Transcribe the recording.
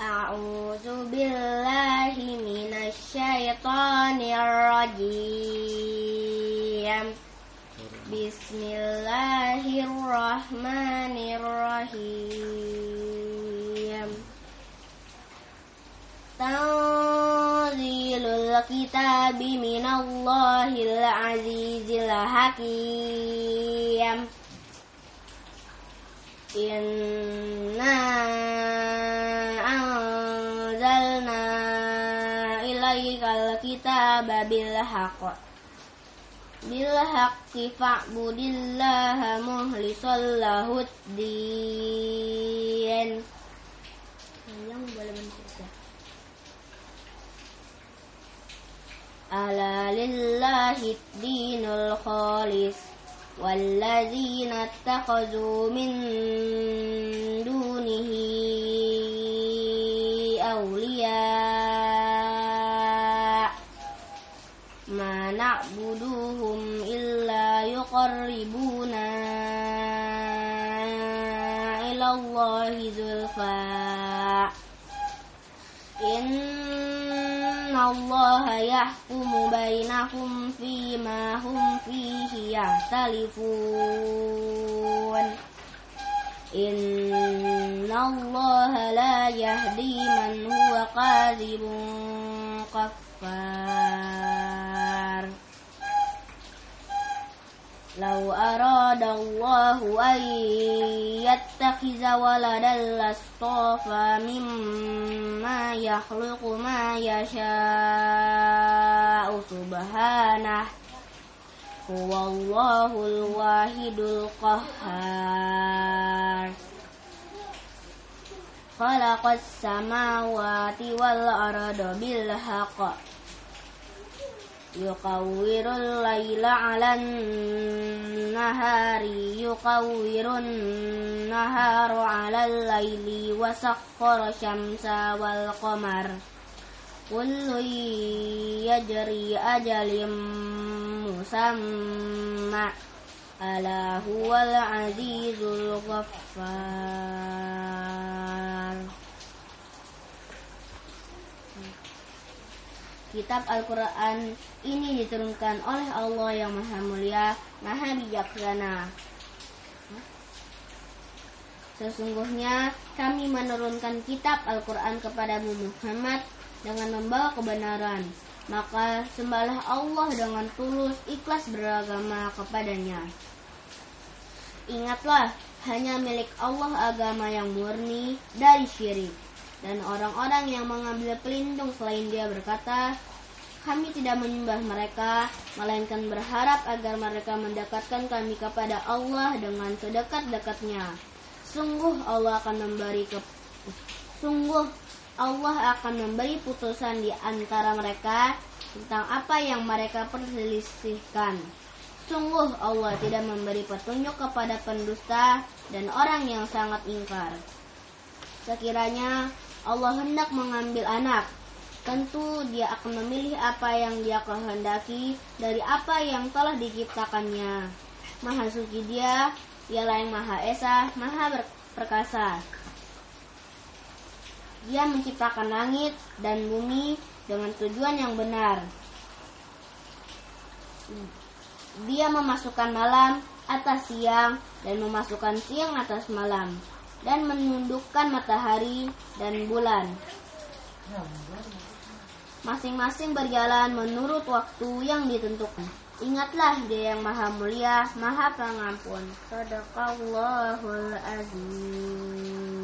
أعوذ بالله من الشيطان الرجيم بسم الله الرحمن الرحيم تنزيل الكتاب من الله العزيز الحكيم إنا anzalna ilaikal kitaba bil haqq. Bil haqqi fa'budillaha muhlisal lahud din yang boleh mencerca ala lillahi dinul khalis walladzina ittakhadhu min dunihi أولياء ما نعبدوهم إلا يقربونا إلى الله زلفى إن الله يحكم بينهم فيما هم فيه يختلفون إن الله لا يهدي من هو كاذب كفار لو أراد الله أن يتخذ ولدا لاصطفى مما يخلق ما يشاء سبحانه. هو الله الواحد القهار. خلق السماوات والأرض بالحق يقور الليل على النهار يقور النهار على الليل وسخر الشمس والقمر كل يجري أجل مسمى Ala huwal azizul ghaffar Kitab Al-Quran ini diturunkan oleh Allah yang maha mulia, maha bijaksana. Sesungguhnya kami menurunkan kitab Al-Quran kepada Muhammad dengan membawa kebenaran. Maka sembahlah Allah dengan tulus ikhlas beragama kepadanya. Ingatlah, hanya milik Allah agama yang murni dari syirik dan orang-orang yang mengambil pelindung selain dia berkata, kami tidak menyembah mereka, melainkan berharap agar mereka mendekatkan kami kepada Allah dengan sedekat-dekatnya. Sungguh Allah akan memberi ke sungguh Allah akan memberi putusan di antara mereka tentang apa yang mereka perselisihkan. Sungguh Allah tidak memberi petunjuk kepada pendusta dan orang yang sangat ingkar. Sekiranya Allah hendak mengambil anak, tentu dia akan memilih apa yang dia kehendaki dari apa yang telah diciptakannya. Maha suci dia, dialah yang maha esa, maha perkasa. Dia menciptakan langit dan bumi dengan tujuan yang benar. Dia memasukkan malam atas siang dan memasukkan siang atas malam dan menundukkan matahari dan bulan. Masing-masing berjalan menurut waktu yang ditentukan. Ingatlah dia yang maha mulia, maha pengampun. Sadaqallahul azim.